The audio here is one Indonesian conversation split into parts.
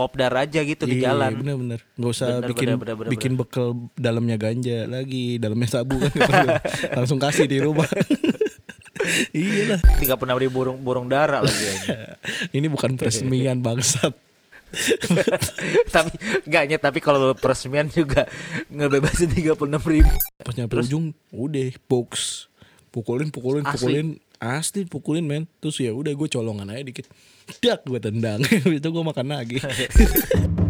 kopdar aja gitu di Iya, jalan. bener-bener. Nggak usah Bener, bikin bener, bener, bener, bikin bekal dalamnya ganja lagi dalamnya sabu kan. Langsung kasih di rumah. Iya lah Tiga puluh ribu burung burung dara lagi aja. ini bukan peresmian bangsat. Tapi enggaknya tapi kalau peresmian juga ngebebasin tiga puluh enam ribu. pas nyampe ujung udah box. Pukulin pukulin Asli. pukulin asli pukulin men. Terus ya udah gue colongan aja dikit. Dak gue tendang. Itu gue makan lagi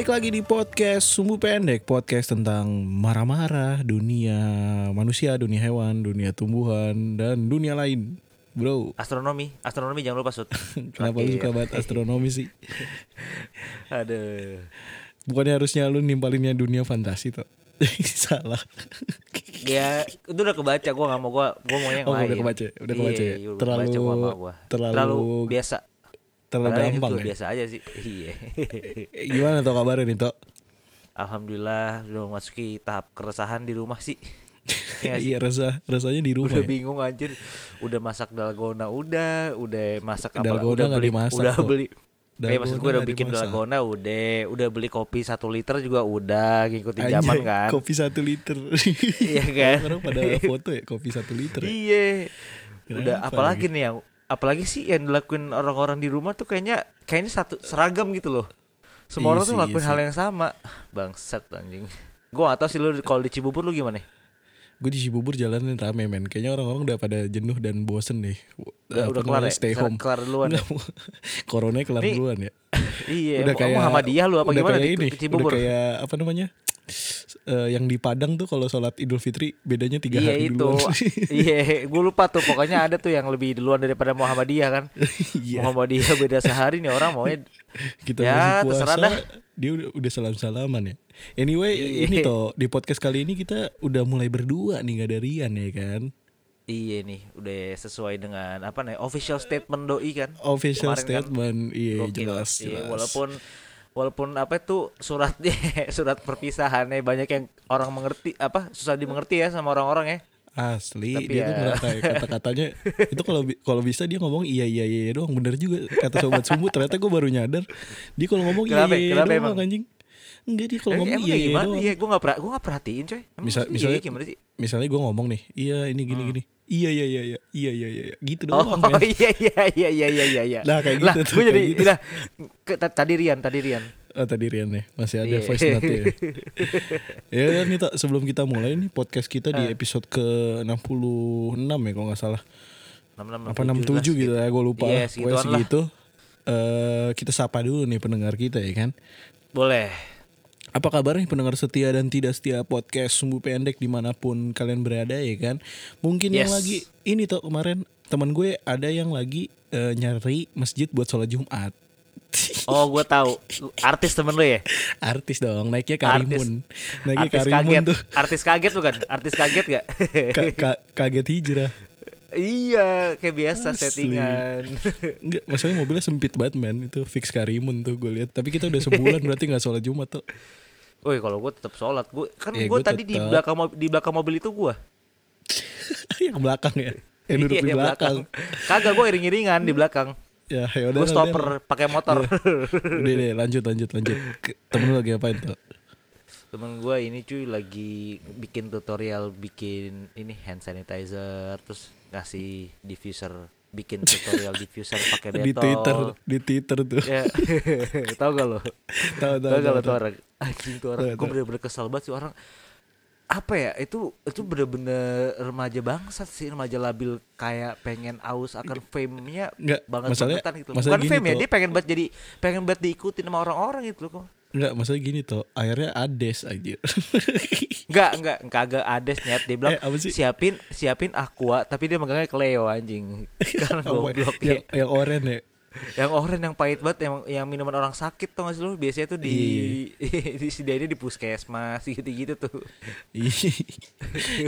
balik lagi di podcast Sumbu Pendek Podcast tentang marah-marah Dunia manusia, dunia hewan, dunia tumbuhan Dan dunia lain Bro Astronomi, astronomi jangan lupa sud. Kenapa lu suka banget astronomi sih? Aduh. Bukannya harusnya lu nimpalinnya dunia fantasi tuh Salah Ya, itu udah kebaca gua nggak mau gua gua mau yang Oh, udah lain. kebaca, udah kebaca ya? Iya, udah Terlalu- kebaca, gua gua. terlalu- biasa. Terlalu Padahal gampang ya biasa aja sih. Iya. Gimana tuh kabarnya nih Tok? Alhamdulillah udah memasuki tahap keresahan di rumah sih. Iya sih. Iya rasa rasanya di rumah Udah ya? bingung anjir. Udah masak dalgona udah, udah masak apa Dalgona udah beli dimasak udah kok. beli Eh maksud gue udah bikin dimasak. dalgona udah, udah beli kopi satu liter juga udah ngikutin Anjay, zaman kan. Kopi satu liter Iya kan? Orang pada foto ya kopi satu liter ya? Iya. Udah Kenapa apalagi nih yang apalagi sih yang dilakuin orang-orang di rumah tuh kayaknya kayaknya satu seragam gitu loh. Semua Iya orang tuh sih, ngelakuin iya hal yang sama. Bangsat anjing. Gua gak tau sih lu kalau di Cibubur lu gimana? Gue di Cibubur jalanin rame men Kayaknya orang-orang udah pada jenuh dan bosen nih Udah, udah kelar ya? Stay home kelar duluan ya? Corona kelar duluan ya iya, Udah kayak Muhammadiyah lu apa udah gimana kayak di, ini, Cibubur? Udah kayak apa namanya eh, Yang di Padang tuh kalau sholat Idul Fitri Bedanya tiga iya hari itu. duluan iya, gue lupa tuh pokoknya ada tuh yang lebih duluan daripada Muhammadiyah kan. Iya Muhammadiyah beda sehari nih orang maunya Kita Ya, masih puasa dah. Dia udah, udah salam-salaman ya Anyway Iya. ini toh Di podcast kali ini kita udah mulai berdua nih Gak ada Rian ya kan Iya nih, udah sesuai dengan apa nih official statement doi kan. Official Kemarin kan statement Iya Gokil. jelas, Iya, jelas walaupun walaupun apa itu suratnya surat perpisahannya banyak yang orang mengerti apa susah dimengerti ya sama orang-orang ya. Asli Tapi dia tuh ya. ngerasa kata-katanya itu kalau kalau bisa dia ngomong iya iya iya doang bener juga kata sobat sumbu ternyata gue baru nyadar dia kalau ngomong iya iya, iya doang emang? anjing enggak dia kalau ngomong iya iya gimana? doang Iya, gue nggak gue nggak perhatiin coy. Emang Misal- iya, misalnya- gimana sih? misalnya gue ngomong nih iya ini gini gini iya iya iya iya iya iya iya gitu Hmm. Oh doang men. iya iya iya iya iya iya iya. Lah, kayak Lah, gitu tuh, gue jadi gitu. lah ke- ta- tadi Rian, tadi Rian. Oh tadi Rian nih masih ada Iya. voice note ya. ya kan kita sebelum kita mulai nih podcast kita Ah. di episode ke 66 ya kalau nggak salah. 66, Apa 67 gitu ya gue lupa Iya, lah. Pokoknya lah. segitu. Eh kita sapa dulu nih pendengar kita ya kan. Boleh. Apa kabar nih pendengar setia dan tidak setia podcast Sumbu Pendek di mana pun kalian berada ya kan Mungkin yang Yes. lagi ini tuh kemarin teman gue ada yang lagi eh, nyari masjid buat sholat Jumat Oh, gue tahu. Artis temen lu ya? Artis dong naiknya Karimun Naiknya Artis Karimun kaget. tuh Artis kaget bukan? Artis kaget gak? Ka- ka- kaget hijrah iya, kayak biasa Asli. settingan. Enggak, masalahnya mobilnya sempit banget man Itu fix Karimun tuh gue lihat Tapi kita udah sebulan berarti gak sholat Jumat tuh Woi, kalau gue tetap sholat, gue kan Ya, gue gua tadi di tetep. belakang mobil, di belakang mobil itu gue. Yang belakang ya Yang duduk Iya, di yang belakang Kagak gue iring-iringan di belakang. Ya yaudah Gue stopper pakai motor. Udah deh lanjut lanjut lanjut Temen lu lagi apain tuh Temen gue ini cuy lagi bikin tutorial bikin ini hand sanitizer terus ngasih diffuser bikin tutorial diffuser pakai detol. Di Twitter Di Twitter tuh Ya. Tahu gak lo? Tahu tahu Tahu gak tuh orang? Anjing tuh orang. Gue bener-bener kesel banget sih orang. Apa ya? Itu itu bener-bener remaja bangsat sih, remaja labil kayak pengen aus akan fame-nya Nggak, banget masalahnya- bangetan gitu. masalah Bukan gini fame ya, dia pengen banget jadi pengen banget diikutin sama orang-orang gitu loh kok. Enggak masalah gini tuh Akhirnya Ades aja Enggak, enggak, kagak ada nyet. Dia bilang Eh, sih? siapin siapin aqua tapi dia megangnya Cleo anjing. Karena Apa, goblok yang, ya. yang oren ya yang oren yang pahit banget yang yang minuman orang sakit tuh gak sih lu? Biasanya tuh di disediainnya di puskesmas gitu-gitu tuh. Ih,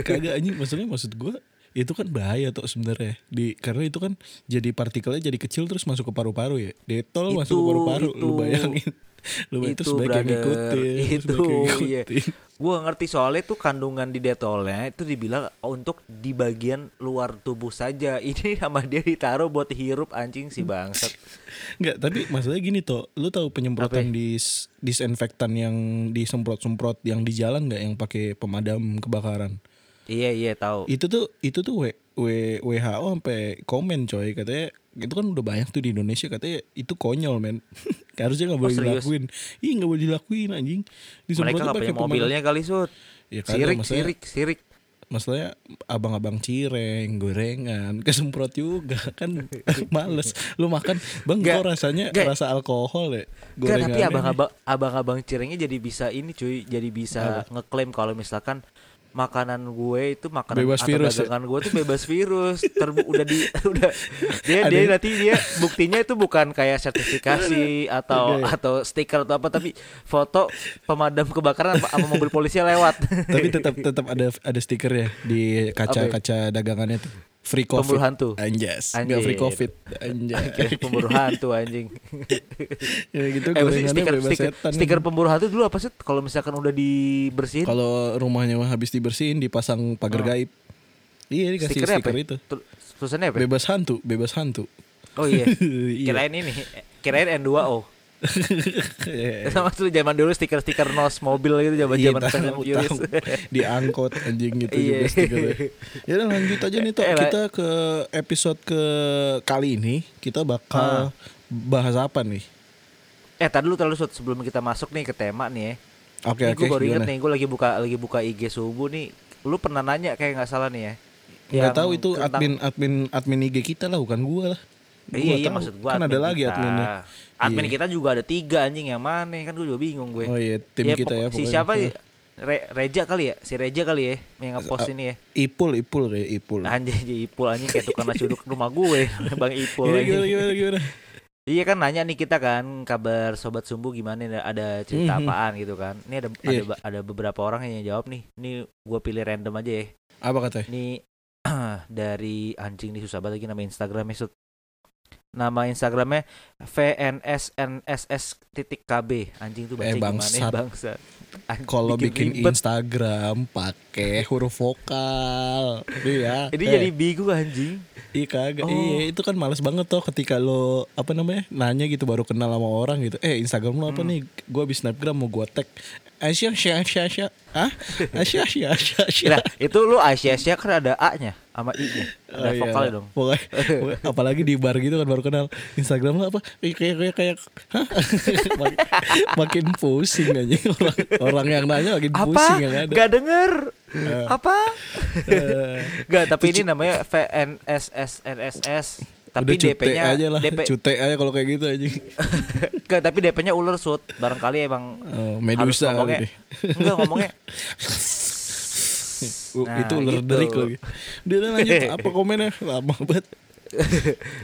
Kagak anjing maksudnya maksud gua itu kan bahaya tuh sebenarnya. Di karena itu kan jadi partikelnya jadi kecil terus masuk ke paru-paru ya. Detol masuk ke Itu, paru-paru lu itu. bayangin lu itu terus sebaiknya brother. ngikutin terus itu sebaiknya iya. gua ngerti soalnya tuh kandungan di detolnya itu dibilang untuk di bagian luar tubuh saja. Ini sama dia ditaruh buat hirup anjing si bangsat. Enggak, tapi masalahnya gini toh, lu tahu penyemprotan Apa ya? dis disinfektan yang disemprot-semprot yang di jalan nggak yang pakai pemadam kebakaran? Iya iya tahu Itu tuh itu tuh W, W, WHO sampai komen coy. Katanya itu kan udah banyak tuh di Indonesia. Katanya itu konyol men. Harusnya nggak boleh Oh, dilakuin. Iya nggak boleh dilakuin anjing. Mereka Disemprotnya nggak punya mobilnya kali sud. Ya, sirik maksudnya, sirik sirik. masalahnya abang-abang cireng gorengan kesemprot juga kan males. Lu makan bang Nggak, kok rasanya nggak. rasa alkohol ya? Enggak, tapi abang-abang abang-abang cirengnya jadi bisa ini cuy, jadi bisa ngeklaim kalau misalkan makanan gue itu makanan Bebas atau virus ya? dagangan gue tuh bebas virus. Terbu udah di udah dia Ada dia nanti dia buktinya itu bukan kayak sertifikasi atau Iya, iya. atau stiker atau apa tapi foto pemadam kebakaran sama- sama mobil polisi lewat. tapi tetap tetap ada ada stiker ya di kaca-kaca dagangannya tuh free covid Pemburu hantu. anjas nggak free covid anjas pemburu hantu anjing. ya gitu eh, stiker stiker, setan stiker pemburu hantu dulu apa sih kalau misalkan udah dibersihin? kalau rumahnya mah habis dibersihin dipasang pagar Oh. gaib iya dikasih Stikernya stiker apa? itu Tul- Tulisannya apa? bebas hantu bebas hantu Oh iya. Iya. Kirain ini, kirain N2O. Iya. Sama tuh zaman dulu stiker-stiker nos mobil gitu zaman Iya, zaman Fast and tahu, tahu. diangkut anjing gitu Iya. juga stikernya. Ya udah lanjut aja nih Tok. Eh. Kita ke episode ke kali ini kita bakal bahas apa nih? eh, tadi dulu terlalu sebelum kita masuk nih ke tema nih ya. Oke Ini oke. gue baru inget nih, gue lagi buka lagi buka IG subuh nih. Lu pernah nanya kayak nggak salah nih ya. Nggak tahu itu tentang- admin admin admin IG kita lah bukan gua lah. Iya Gua iya tahu. maksud gua kan ada admin lagi kita. adminnya. Admin Iya. kita juga ada tiga anjing yang mana kan gue juga bingung gue. Oh iya tim Ya, kita ya. Si siapa ya? Re- Reja kali ya? Si Reja kali ya yang ngepost ini ya. Ipul Ipul kayak Ipul. Anjing Ipul anjing kayak tukang nasi uduk rumah gue, Bang Ipul. Gimana, gimana gimana gimana? Iya kan nanya nih kita kan kabar sobat sumbu gimana ada, ada cerita Mhm. apaan gitu kan. Ini ada ada Iya. ba- ada beberapa orang yang jawab nih. Ini gua pilih random aja ya. Apa katanya? Ini dari anjing nih susah banget lagi nama Instagramnya Sud. Nama Instagramnya VNSNSS titik KB anjing tuh baca Eh, bangsat. ya bangsat. Anjing, Kalau bikin, ribet. Instagram pakai huruf vokal. Iya. Ini Eh, jadi bingung anjing. Iya kagak. Oh. Iya itu kan males banget tuh ketika lo apa namanya nanya gitu baru kenal sama orang gitu. Eh Instagram lo apa Hmm. nih? Gua habis snapgram mau gua tag. Asia Asia Asia Asia. Hah? Asia Asia Asia Asia. Nah, itu lu Asia Asia kan ada A-nya sama I-nya. Ada Oh, iya. vokalnya dong. Pokoknya, apalagi di bar gitu kan baru kenal. Instagram lo apa? Kayak kayak kayak hah? makin, makin pusing aja orang, orang yang nanya makin Apa? pusing yang ada. Gak denger. Eh. Apa? Eh, Gak, tapi ini namanya VNSSNSS. Tapi DP-nya aja lah. DP Cute aja kalau kayak gitu aja. Gak, tapi DP-nya ular sud. Barangkali emang Oh, harus Medusa ngomongnya. kali deh. Enggak ngomongnya. Uh, Nah, itu ular gitu. derik lagi. Dia lanjut apa komennya lama banget.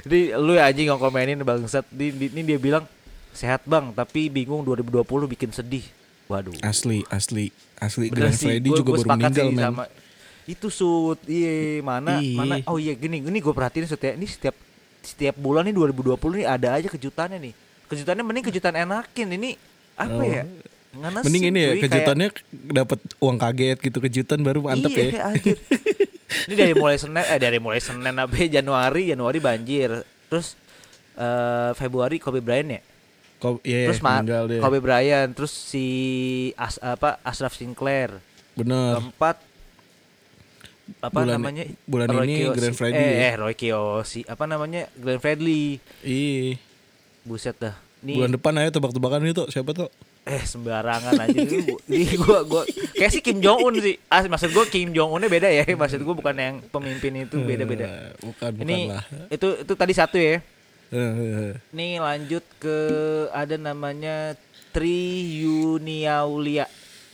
Jadi lu ya anjing yang komenin bangsat. Di, di- ini dia bilang sehat bang, tapi bingung 2020 bikin sedih. Waduh. Asli, asli, asli. Bener Grand sih, Freddy gua- juga gua baru meninggal men. sama itu sud iya mana Iya. mana oh iya gini gini gue perhatiin sud ya ini setiap setiap bulan nih 2020 nih ada aja kejutannya nih kejutannya mending kejutan enakin ini apa Oh. ya Ngenes Mending ini ya cuy, kayak- kejutannya dapat uang kaget gitu kejutan baru mantep iya, ya. anjir. ini dari mulai Senin eh dari mulai Senin ya, Januari Januari banjir terus eh Februari Kobe Bryant ya Kok iya terus Ma-. Kobe Bryant terus si As, apa Ashraf Sinclair Bener. keempat apa Bulan- namanya? bulan Roy ini Kiyoshi. Glenn Fredly eh, ya? eh Roy Kiyoshi apa namanya? Glenn Fredly Iya. buset dah. Nih. Bulan depan ayo tebak-tebakan itu siapa tuh? eh sembarangan aja ini gua- ini gua gua. Kayak sih Kim Jong Un sih. Ah maksud gua Kim Jong Unnya beda ya. Maksud gua bukan yang pemimpin itu beda beda Eh, bukan bukan ini lah. itu itu tadi satu ya. Eh, nih lanjut ke ada namanya Triyuni Aulia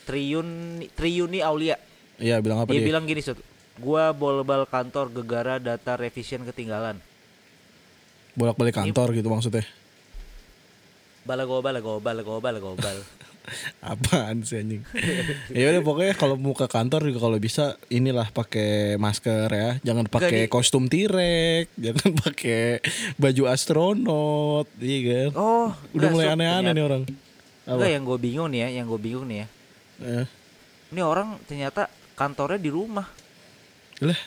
Triyun Triyuni Aulia Iya bilang apa dia dia? bilang gini Sud gua bolbal kantor gegara data revision ketinggalan Bolak-balik kantor gitu maksudnya. Bala gobal, gobal, gobal, gobal. Apaan sih anjing? ya udah pokoknya kalau mau ke kantor juga kalau bisa inilah pakai masker ya. Jangan pakai kostum tirek, jangan pakai baju astronot, iya kan? Oh, Udah mulai aneh-aneh nih orang. Enggak yang gue bingung nih ya, yang gue bingung nih ya. Eh, Ini orang ternyata kantornya di rumah. Lah,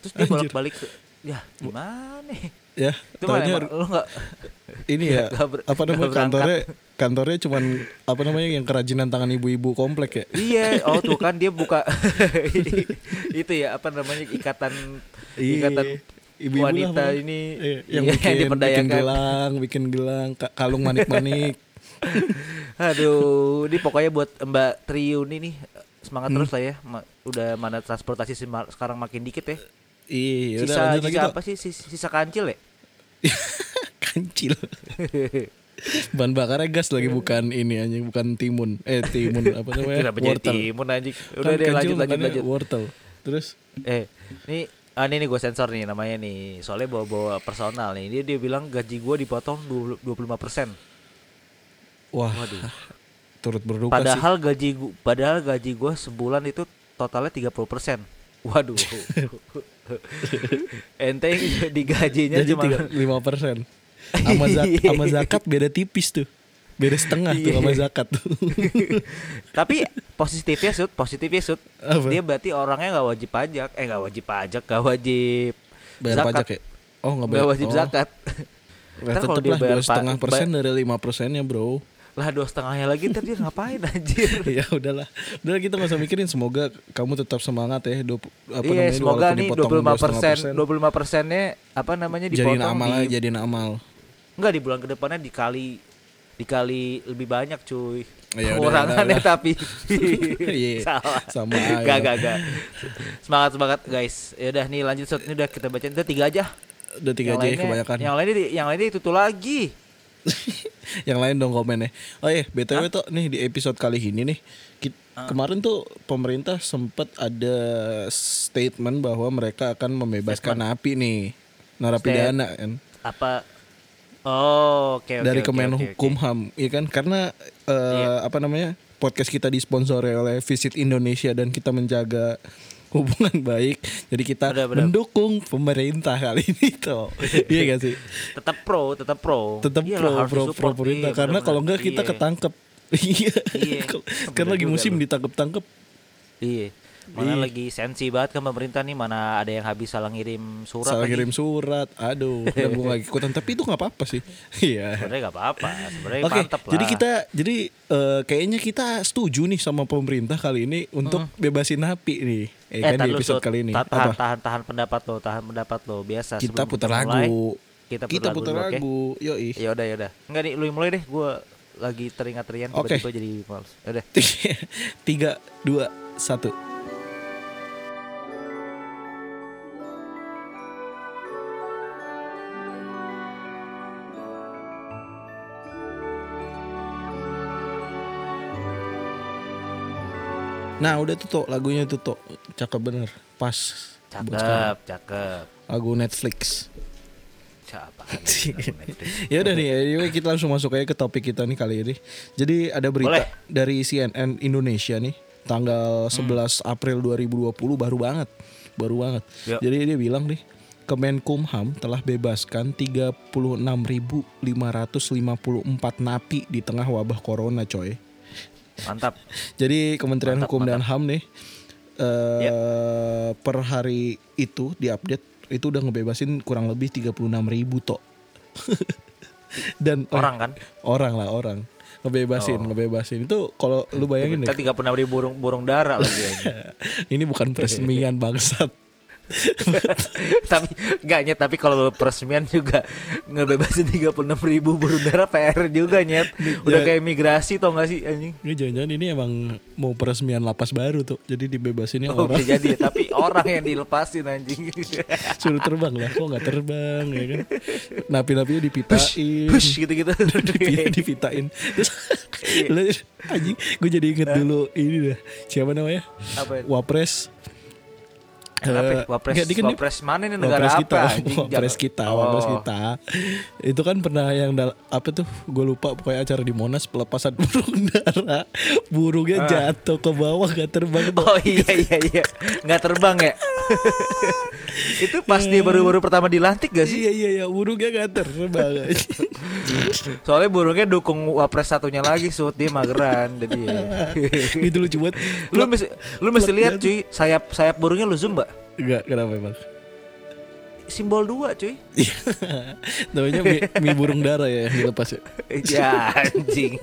Terus dia bolak-balik ke ya gimana? ya, Itu taunya lu enggak ini ya ber- apa namanya kantornya kantornya cuman apa namanya yang kerajinan tangan ibu-ibu komplek ya. Iya, oh tuh kan dia buka itu ya apa namanya ikatan ikatan Ibu-ibu lah wanita pokoknya. ini Iya, yang iya, bikin, bikin gelang, bikin gelang, ka- kalung manik-manik. Aduh, ini pokoknya buat Mbak Triun ini semangat Hmm. terus lah ya. Udah mana transportasi sih sekarang makin dikit ya. Iya, udah Sisa, lagi sisa apa sih? Sisa, sisa kancil ya? Kancil. Bahan bakarnya gas lagi bukan ini anjing, bukan timun. Eh, timun apa namanya? Kenapa jadi Wortel. timun anjing? Kan Udah deh kancil lanjut lanjut lanjut. Wortel. Terus Eh, ini ah ini nih gue sensor nih namanya nih. Soalnya bawa-bawa personal nih. Dia dia bilang gaji gua dipotong 20 25%. wah, Waduh. turut berduka sih. Padahal gaji gua, padahal gaji gua sebulan itu totalnya 30%. Waduh. Ente yang digajinya Jadi cuma lima persen. Sama, zak sama zakat beda tipis tuh. Beda setengah tuh Iya. sama zakat tuh. Tapi positifnya sud, positifnya sud. Apa? Dia berarti orangnya nggak wajib pajak, eh nggak wajib pajak, nggak wajib Bayar zakat. pajak ya? Oh nggak bayar. wajib oh. zakat. Ya, tetep lah dua setengah persen dari lima persennya bro. Lah dua setengahnya lagi ntar dia ngapain anjir? ya udahlah, udah kita nggak usah mikirin. Semoga kamu tetap semangat ya. Dua, apa iya, namanya, semoga nih dipotong 25 persen, 2,5%, 25 persennya apa namanya jadiin dipotong amal di, jadiin amal. Enggak di bulan ke depannya dikali dikali lebih banyak cuy. Ya tapi Iya, salah. sama. Gak gak gak. Semangat semangat guys. Ya udah nih lanjut Sud. Ini udah kita bacain udah tiga aja. Udah tiga Yang aja ya lainnya- kebanyakan. Yang lainnya yang lainnya itu tuh lagi. yang lain dong komennya. Oh iya, btw tuh nih di episode kali ini nih, kit- Ah. kemarin tuh pemerintah sempat ada statement bahwa mereka akan membebaskan napi nih, narapidana kan Apa Oh, oke oke. dari oke, oke, oke. Kemenkumham, iya kan? Karena eh, Iya. apa namanya podcast kita disponsori oleh Visit Indonesia dan kita menjaga hubungan baik, jadi kita Benar, benar. mendukung pemerintah kali ini tuh, iya gak sih? Tetap pro, tetap pro. tetap Iyalah, pro pro pro pemerintah Iya, karena kalau enggak kita Iya. ketangkep iya Iya, bener lagi musim lu. ditangkep tangkep Iya. Mana Iya. lagi sensi banget kan pemerintah nih mana ada yang habis salah ngirim surat salah lagi. kirim surat aduh udah gue lagi ikutan tapi itu nggak apa-apa sih iya Sebenarnya gak apa-apa, sebenarnya Oke, mantap lah. jadi kita jadi eh, kayaknya kita setuju nih sama pemerintah kali ini untuk bebasin napi nih, eh, kan tar di lu, episode Sud. kali ini. Ta- Tahan, Apa? tahan, tahan pendapat lo, tahan pendapat lo. Biasa. Kita putar mulai, lagu. Kita Kita putar putar lagu, lagu, yoi. Ya udah, ya udah. Enggak nih, lu yang mulai deh. Gua lagi teringat-teringat Oke. tiba-tiba jadi males. Ya udah. Tiga, dua, satu. Nah udah tuh Tok, lagunya tuh Tok. Cakep bener Pas. Cakep, cakep. Lagu Netflix Siapa? ya udah nih, anyway, kita langsung masuk aja ke topik kita nih kali ini. Jadi ada berita Boleh. dari CNN Indonesia nih, tanggal 11 April 2020 baru banget, baru banget. Yuk. Jadi dia bilang nih, Kemenkumham telah bebaskan 36.554 napi di tengah wabah corona, coy. Mantap. Jadi Kementerian Mantap, Hukum dan HAM nih eh per hari itu diupdate itu udah ngebebasin kurang lebih 36 ribu tok. dan Orang kan? orang lah orang ngebebasin Oh. ngebebasin itu kalau lu bayangin tiga puluh ribu burung burung dara lagi ini bukan peresmian bangsat tapi enggak nyet tapi kalau peresmian juga ngebebasin tiga puluh enam ribu burung dara PR juga nyet. Udah Ya. kayak migrasi tau gak sih anjing? Ini jangan-jangan ini emang mau peresmian lapas baru tuh. Jadi dibebasinnya Oh, orang. bisa jadi tapi orang yang dilepasin anjing. suruh terbang lah kok nggak terbang ya kan? Napi-napinya dipitain. Hush gitu-gitu. Dipi- dipitain. Terus lu- anjing gue jadi inget dulu ini dah. Siapa namanya? Apa? wapres Eh, Wapres, dia kan wapres mana nih negara Wapres apa? kita, anjing? wapres kita, Oh. wapres kita. Itu kan pernah yang apa tuh? Gue lupa pokoknya acara di Monas pelepasan burung dara. Burungnya jatuh ke bawah gak terbang. Oh iya iya iya, nggak terbang ya? itu pas dia baru-baru pertama dilantik gak sih? Iya iya iya, burungnya gak terbang. Soalnya burungnya dukung wapres satunya lagi, sud dia mageran, jadi. ya. Itu lucu banget. lu mesti lu mesti lihat cuy, sayap sayap burungnya lu zoom mbak, Enggak, kenapa emang? simbol dua cuy. Iya. Namanya mie, mie burung dara ya yang dilepas ya. ya anjing.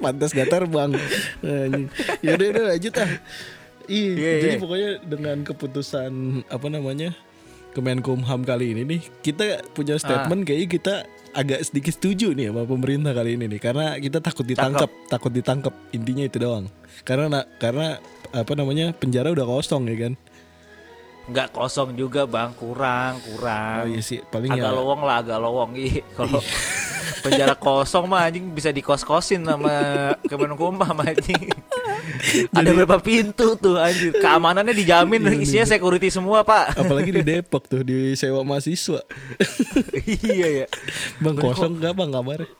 Pantas gak terbang. Anjing. Ya udah udah lanjut ah. Iya, Iya, jadi iya. pokoknya dengan keputusan apa namanya Kemenkumham kali ini nih, kita punya statement kayaknya kita agak sedikit setuju nih sama pemerintah kali ini nih, karena kita takut ditangkap, takut ditangkap intinya itu doang. Karena na- karena apa namanya penjara udah kosong ya kan. Nggak kosong juga bang, kurang kurang. Oh iya sih, paling agak ya. lowong lah, agak lowong. Iya, kalau penjara kosong mah anjing bisa dikos-kosin sama Kemenkumham anjing. Ada berapa pintu tuh anjing. Keamanannya dijamin isinya security semua, Pak. Apalagi di Depok tuh di sewa mahasiswa. iya ya. Bang kosong gak bang kamarnya?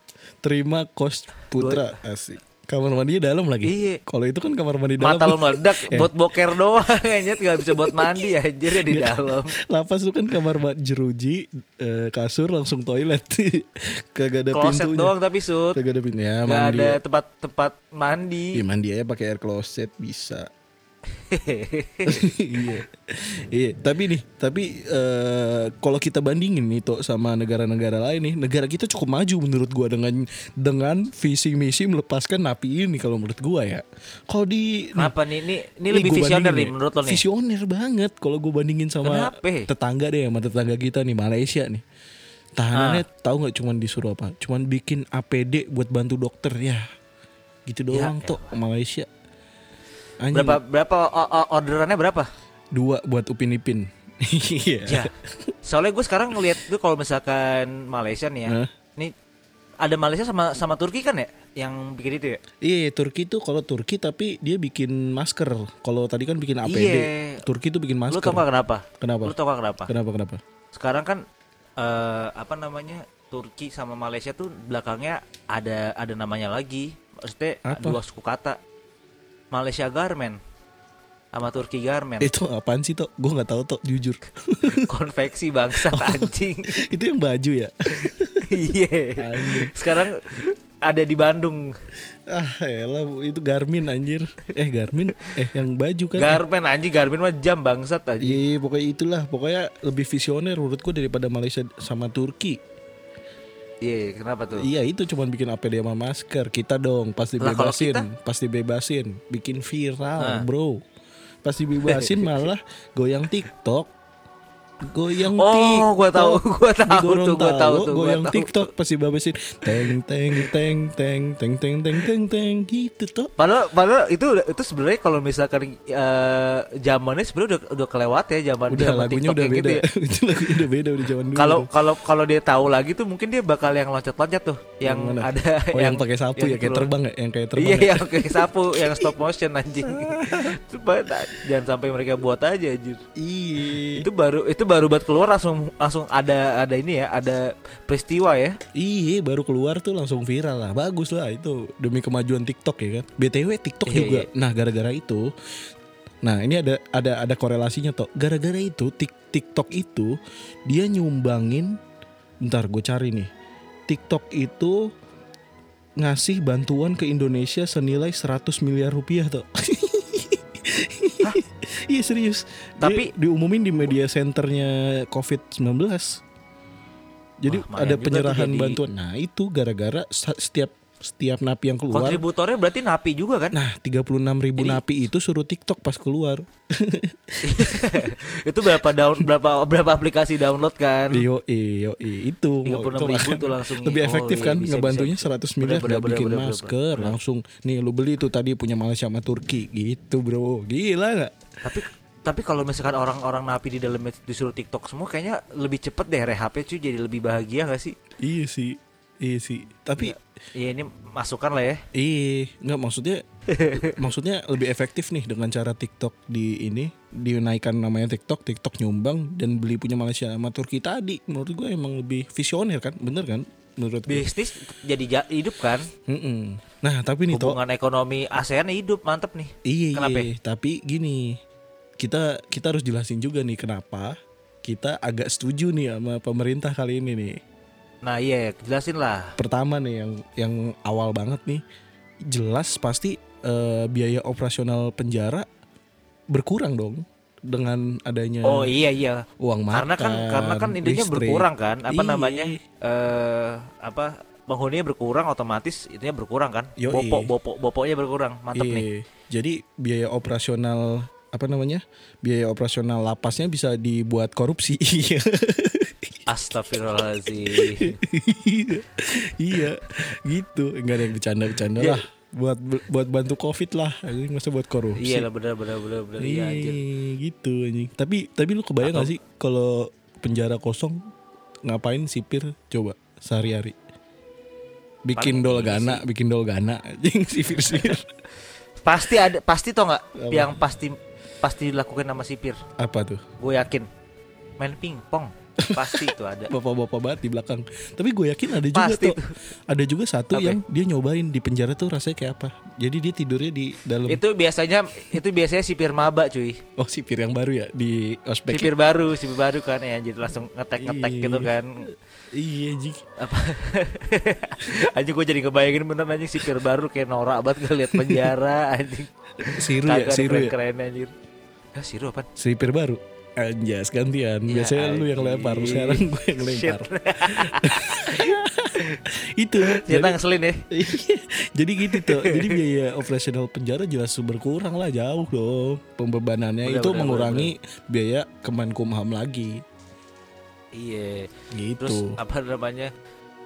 Terima kos putra asik. Kamar mandinya dalam lagi. Iya. Kalau itu kan kamar mandi dalam. Mata meledak Eh. buat boker doang anjir nggak bisa buat mandi anjir ya di dalam. Lapas itu kan kamar mandi jeruji, eh, kasur langsung toilet. Kagak ada Kloset pintunya. doang tapi sud. Kagak ada pintunya. Nggak mandi. ada tempat tempat mandi. Iya mandi aja pakai air closet bisa. iya. Iya, tapi nih, tapi eh, kalau kita bandingin nih Tok sama negara-negara lain nih, negara kita cukup maju menurut gua dengan dengan visi misi melepaskan napi ini kalau menurut gua ya. Kalau di Kenapa nih? Ini ini Nih, lebih gua visioner nih ya. menurut lo nih. Visioner banget kalau gue bandingin sama Kenapa? tetangga deh sama tetangga kita nih Malaysia nih. Tahanannya Ah. tahu nggak cuman disuruh apa? Cuman bikin APD buat bantu dokter ya. Gitu doang tuh Malaysia. Anjing, Berapa berapa o- o- orderannya berapa? dua buat Upin Ipin. Iya. Ya. Soalnya gue sekarang ngeliat tuh kalau misalkan Malaysia nih ya. Hah? Nih ada Malaysia sama sama Turki kan ya yang bikin itu ya? Iya, Turki tuh kalau Turki tapi dia bikin masker. Kalau tadi kan bikin APD. Iya. Turki tuh bikin Lu masker. tau gak kenapa? Kenapa? Lu tau gak kenapa? Kenapa kenapa? Sekarang kan eh, apa namanya Turki sama Malaysia tuh belakangnya ada ada namanya lagi. Maksudnya Apa? dua suku kata. Malaysia Garment sama Turki Garment. Itu apaan sih toh? Gue nggak tahu toh, jujur. Konveksi bangsa anjing. itu yang baju ya. Iya. Sekarang ada di Bandung. Ah, elah itu Garmin anjir. Eh Garmin, eh yang baju kan. Garment anjing, Garment mah jam bangsat aja. Iya, pokoknya itulah. Pokoknya lebih visioner menurutku daripada Malaysia sama Turki. Iya, kenapa tuh? Iya, itu cuman bikin APD sama masker. Kita dong pasti bebasin, pasti bebasin, bikin viral, Nah. Bro. Pasti bebasin malah goyang TikTok. Goyang Oh, gua tahu, gua Di tahu tuh, gua tahu tuh, Goyang TikTok pasti bebasin. Teng teng teng teng teng teng teng teng teng gitu toh. Padahal, padahal itu itu sebenarnya kalau misalkan eh, zamannya sebenarnya udah udah kelewat ya zaman Udah zaman lagunya TikTok udah kayak beda. gitu ya. Itu lagunya udah beda udah zaman dulu. Kalau tuh. kalau kalau dia tahu lagi tuh mungkin dia bakal yang loncat-loncat tuh, yang, mana? ada Oh, yang, pakai sapu ya yang kayak keluar. terbang ya, yang kayak terbang. Iya, ya? yang kayak sapu, yang stop motion anjing. Jangan sampai mereka buat aja anjir. Iya. Itu baru itu baru buat keluar langsung langsung ada ada ini ya, ada peristiwa ya. Iya baru keluar tuh langsung viral lah. Bagus lah itu Demi kemajuan TikTok ya kan. BTW TikTok Iya, juga. iya. Nah gara-gara itu Nah ini ada ada ada korelasinya toh. Gara-gara itu Tik- TikTok itu Dia nyumbangin Bentar gue cari nih. TikTok itu Ngasih bantuan ke Indonesia senilai 100 miliar rupiah toh Iya serius. Dia Tapi- diumumin di media centernya COVID-19 jadi Wah, ada penyerahan bantuan. Nah, itu gara-gara setiap setiap napi yang keluar. Kontributornya berarti napi juga kan? Nah, 36 ribu Jadi- napi itu suruh TikTok pas keluar. itu berapa down berapa berapa aplikasi download kan? Yo, yo, itu. 36 ribu tuh langsung lebih oh, efektif iya, kan bisa, ngebantunya bisa, 100 bisa. miliar bener, bikin bener, masker bener. langsung nih lu beli tuh tadi punya Malaysia sama Turki gitu bro gila nggak Tapi tapi kalau misalkan orang-orang napi di dalamnya disuruh TikTok semua kayaknya lebih cepet deh rehabnya cuy jadi lebih bahagia gak sih? iya sih iya sih tapi Iya ini masukan lah ya. Iya, nggak maksudnya maksudnya lebih efektif nih dengan cara TikTok di ini dinaikkan namanya TikTok, TikTok nyumbang dan beli punya Malaysia sama Turki tadi. Menurut gue emang lebih visioner kan, bener kan? Menurut gue. Bisnis jadi ja- hidup kan. Mm-mm. Nah tapi nih toh, Hubungan ekonomi ASEAN hidup mantep nih. iya Kenapa? iya. Tapi gini, kita kita harus jelasin juga nih kenapa kita agak setuju nih sama pemerintah kali ini nih. Nah iya jelasin lah. Pertama nih yang yang awal banget nih, jelas pasti eh, biaya operasional penjara berkurang dong dengan adanya Oh iya iya. uang makan. Karena kan karena kan intinya berkurang kan. Apa Iya. namanya? Eh apa penghuninya berkurang otomatis itunya berkurang kan. Yoi. Bopok bopok bopoknya berkurang. Mantep Iya. nih. Jadi biaya operasional apa namanya? Biaya operasional lapasnya bisa dibuat korupsi. Astagfirullahaladzim. iya, gitu. Enggak ada yang bercanda-bercanda Iya. lah. Buat buat bantu Covid lah. Anjing masa buat korupsi. Iya lah benar benar benar benar iya gitu anjing. Tapi tapi lu kebayang Atau- gak sih kalau penjara kosong ngapain sipir coba sehari-hari? Bikin dol ini gana, bikin dol gana anjing sipir-sipir. Pasti ada pasti tau nggak yang pasti pasti dilakukan sama sipir. Apa tuh? Gue yakin main pingpong pasti itu ada. Bapak-bapak banget di belakang. Tapi gue yakin ada juga Pasti tuh. Ada juga satu Apa? yang dia nyobain di penjara tuh rasanya kayak apa. Jadi dia tidurnya di dalam Itu biasanya itu biasanya sipir maba cuy. Oh sipir yang baru ya di ospek. Sipir baru, sipir baru kan ya jadi langsung ngetek-ngetek Iya. gitu kan. Iya anjing. Apa Anjing gue jadi ngebayangin bener anjing sipir baru kayak norak banget ngeliat penjara anjing. Siru ya, Kagak siru ya. keren-keren anjir. Ah, siru apa? Sipir baru. Anjas gantian. Ya, Biasanya lu yang lempar, sekarang gue yang lempar. Itu. Ternyata Jadi, ngeselin ya. jadi gitu tuh. Jadi biaya operasional penjara jelas berkurang lah jauh dong pembebanannya. Itu bener, mengurangi biaya Kemenkumham lagi. Iya. Gitu. Terus apa namanya?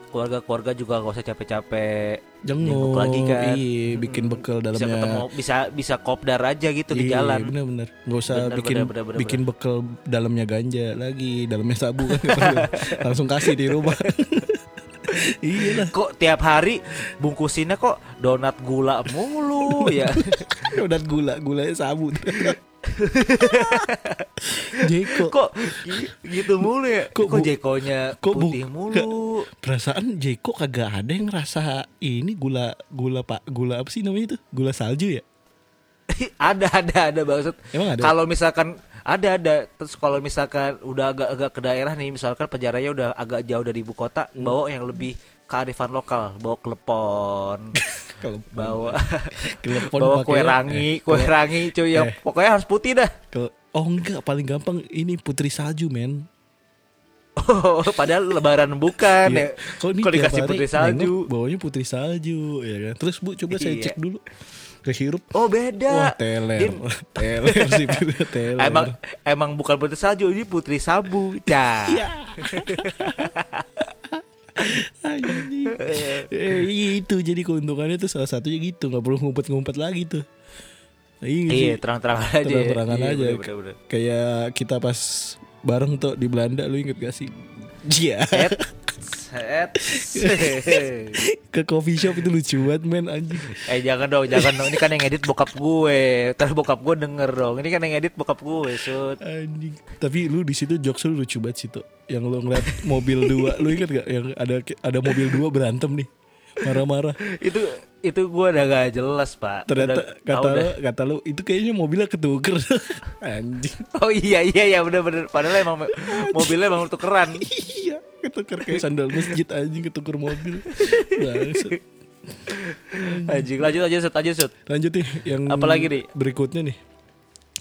Keluarga-keluarga juga gak usah capek-capek Jenguk lagi kan. Iya, bikin bekal bisa dalamnya. ketemu bisa bisa kopdar aja gitu di Iya, jalan. bener-bener nggak usah Bener, bikin bener, bener, bener, bikin bekal dalamnya ganja lagi dalamnya sabu kan langsung kasih di rumah iya lah Kok tiap hari bungkusinnya kok donat gula mulu ya. udah gula gulanya sabu Jeko kok gi- gitu mulu ya? Kok Kok, jekonya kok putih mulu? perasaan Jeko kagak ada yang rasa ini gula gula pak gula apa sih namanya itu gula salju ya ada ada ada maksud. Emang ada? Kalau misalkan ada ada terus kalau misalkan udah agak-agak ke daerah nih misalkan penjaranya udah agak jauh dari ibu kota Hmm. bawa yang lebih kearifan lokal bawa klepon bawa Klepon bawa kue rangi eh, kue rangi cuy yang eh. pokoknya harus putih dah ke- oh enggak paling gampang ini putri salju men oh, padahal lebaran bukan ya Iya. Kok ini kok tiap dikasih hari putih salju bawanya putri salju ya kan. Terus Bu coba saya Iya. cek dulu. Kehirup. oh beda Wah, teler. Dia- teler sih teler. emang emang bukan putri salju ini putri sabu Cah. Iya. Eh, itu jadi keuntungannya tuh salah satunya gitu, nggak perlu ngumpet-ngumpet lagi tuh. Iya, iya terang-terangan aja. Terang-terangan Iya, aja. bener, bener, bener. Kayak kita pas bareng tuh di Belanda lu inget gak sih? Iya. Ke coffee shop itu lucu banget men anjing. Eh jangan dong, jangan dong. Ini kan yang edit bokap gue. Terus bokap gue denger dong. Ini kan yang edit bokap gue, sud. Anjing. Tapi lu di situ jokes lu lucu banget situ. Yang lu ngeliat mobil dua, lu inget gak yang ada ada mobil dua berantem nih. Marah-marah. Itu itu gue udah gak jelas, Pak. Ternyata Udah- kata lu, kata lu itu kayaknya mobilnya ketuker. Anjing. Oh iya iya iya bener-bener. Padahal emang mobilnya emang tukeran. iya, ketuker kayak sandal masjid anjing ketuker mobil. Bangsat. Anjing lanjut aja sud aja sud. Lanjut nih yang Apalagi nih? Berikutnya nih.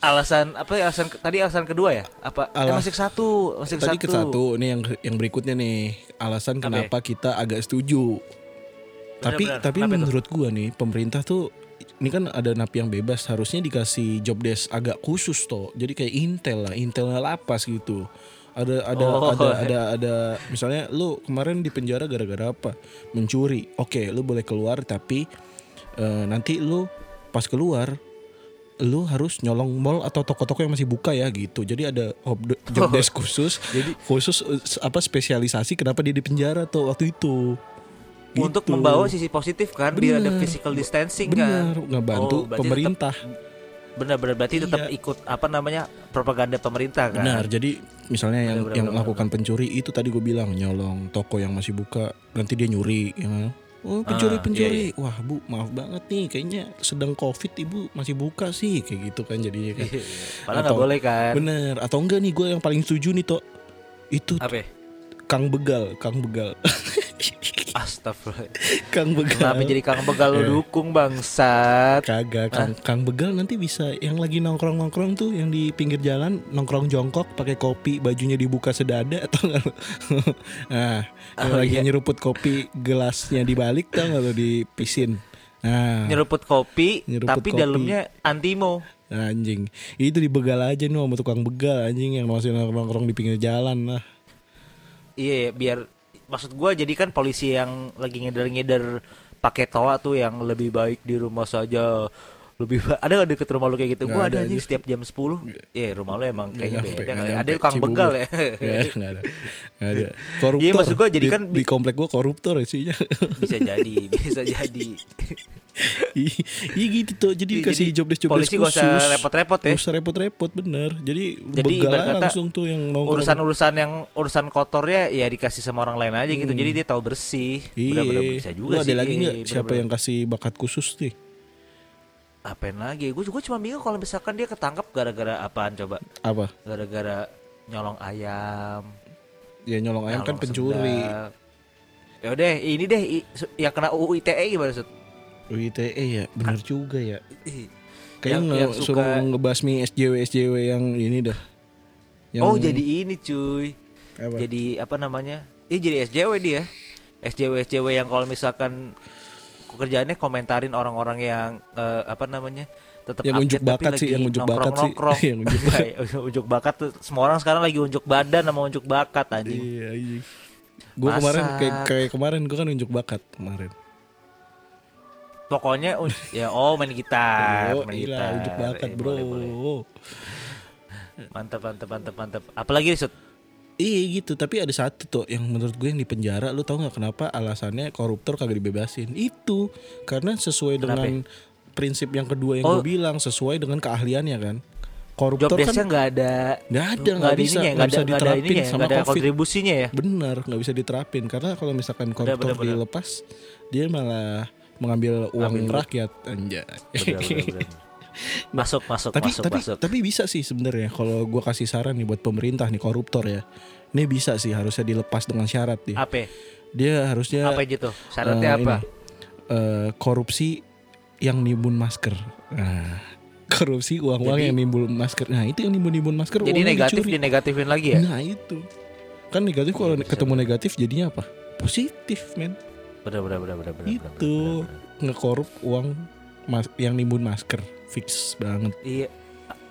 Alasan apa ya alasan tadi alasan kedua ya? Apa? Eh, Alas- masih satu, masih Tadi satu. ke satu, nih yang yang berikutnya nih alasan ya? kenapa kita agak setuju. Tapi Benar-benar. tapi Kenapa itu? menurut gua nih pemerintah tuh ini kan ada napi yang bebas harusnya dikasih job desk agak khusus toh. Jadi kayak intel lah, intelnya lapas gitu. Ada ada Oh. ada ada ada misalnya lu kemarin di penjara gara-gara apa? Mencuri. Oke, lu boleh keluar tapi eh, nanti lu pas keluar lu harus nyolong mall atau toko-toko yang masih buka ya gitu. Jadi ada job job desk khusus. Jadi khusus eh, apa spesialisasi kenapa dia di penjara tuh waktu itu. Untuk Gitu. membawa sisi positif kan biar ada Bener. physical distancing kan. Bener, ngebantu Oh, berarti pemerintah. Benar-benar berarti tetap Iya. ikut apa namanya propaganda pemerintah kan. Benar, jadi misalnya yang Bener, yang bener, melakukan pencuri itu tadi gue bilang nyolong toko yang masih buka, nanti dia nyuri, ya kan? Oh pencuri Ah, pencuri, iya, wah bu maaf banget nih, kayaknya sedang covid ibu masih buka sih, kayak gitu kan jadinya kan. Padahal nggak boleh kan. Bener, atau enggak nih gue yang paling setuju nih toh, itu Apa? Kang Begal, Kang Begal, Astagfirullah. Kang Begal. Kenapa jadi Kang Begal lu Iya. dukung bangsat? Kagak, Kang, Kang Begal nanti bisa yang lagi nongkrong-nongkrong tuh yang di pinggir jalan nongkrong jongkok pakai kopi bajunya dibuka sedada atau enggak nah, yang Oh, lagi iya. nyeruput kopi gelasnya dibalik tau enggak lu dipisin. Nah, Nyeruput kopi Nyeruput tapi kopi. dalamnya antimo. anjing. Itu dibegal aja nih sama tukang begal anjing yang masih nongkrong di pinggir jalan lah. Iya, biar maksud gua jadi kan polisi yang lagi ngeder-ngeder pakai toa tuh yang lebih baik di rumah saja. Lebih ada nggak deket rumah lu kayak gitu? Nggak Gua ada ada anjing aja. setiap jam 10 Iya, rumah lu emang kayaknya Nggak nyampe, beda. nggak kali. nyampe. Ada tukang Cibubur. begal ya. Ya, enggak ada. Enggak ada. Koruptor. Iya, maksud gua jadi Di- kan di, bi- komplek gua koruptor isinya. bisa jadi, bisa jadi. Iya gitu tuh. Jadi Iya, kasih job desk job desk polisi gak khusus. usah repot-repot ya. Gak usah repot-repot bener. Jadi, Jadi begal langsung tuh yang nongkrong. Urusan-urusan yang urusan kotornya ya dikasih sama orang lain aja gitu. Jadi dia tahu bersih. Iya. Bener-bener bisa juga Lu ada sih. lagi Iya, nggak siapa bener-bener. yang kasih bakat khusus nih? Apain lagi? Gue juga cuma bingung kalau misalkan dia ketangkap gara-gara apaan coba? Apa? Gara-gara nyolong ayam. Ya nyolong ayam kan pencuri. Ya udah, ini deh yang kena UU ITE gimana Sud? UITE ya, bener juga ya. Kayak Yang- yang suka- suruh ngebasmi SJW SJW yang ini dah. Yang Oh jadi ini cuy. apa? Jadi apa namanya? Ini jadi SJW dia. SJW SJW yang kalau misalkan kerjaannya komentarin orang-orang yang eh, apa namanya? tetap Yang unjuk update bakat sih, lagi yang unjuk bakat sih. Yang unjuk bakat. Iya, unjuk bakat tuh semua orang sekarang lagi unjuk badan sama unjuk bakat anjing. Iya, iya. Gue kemarin kayak, kayak kemarin gue kan unjuk bakat kemarin. Pokoknya ya oh main gitar, Oh, main gila, gitar. unjuk bakat Eh, bro. boleh, boleh. Mantap mantap mantap mantap. Apalagi Sud? Iya gitu, tapi ada satu tuh yang menurut gue yang di penjara, lu tau nggak kenapa alasannya koruptor kagak dibebasin? Itu karena sesuai Kenapa dengan prinsip yang kedua yang Oh. gue bilang, sesuai dengan keahliannya kan. Job Koruptor desk-nya kan nggak ada nggak ada, nggak ada bisa, ininya, nggak bisa ada- ada diterapin ininya, sama ada COVID. kontribusinya ya. Bener, nggak bisa diterapin karena kalau misalkan koruptor bener, bener. dilepas, dia malah mengambil uang duit. rakyat, anjay. Bener, bener, bener. Masuk masuk tapi masuk tapi masuk. tapi bisa sih sebenarnya kalau gua kasih saran nih buat pemerintah nih koruptor ya. Ini bisa sih harusnya dilepas dengan syarat nih. Apa? Dia harusnya Apa gitu? Syaratnya eh, apa? ini, eh, korupsi yang nimbun masker. Nah, korupsi uang-uang Jadi- yang nimbun masker. Nah, itu yang nimbun-nimbun masker Jadi negatif dicuri. dinegatifin lagi ya? Nah, itu. Kan negatif kalau Bisa, ketemu negatif jadinya apa? Positif, men. Bener bener bener bener bener. Itu. Ngekorup uang mas yang nimbun masker. Fix banget. Iya.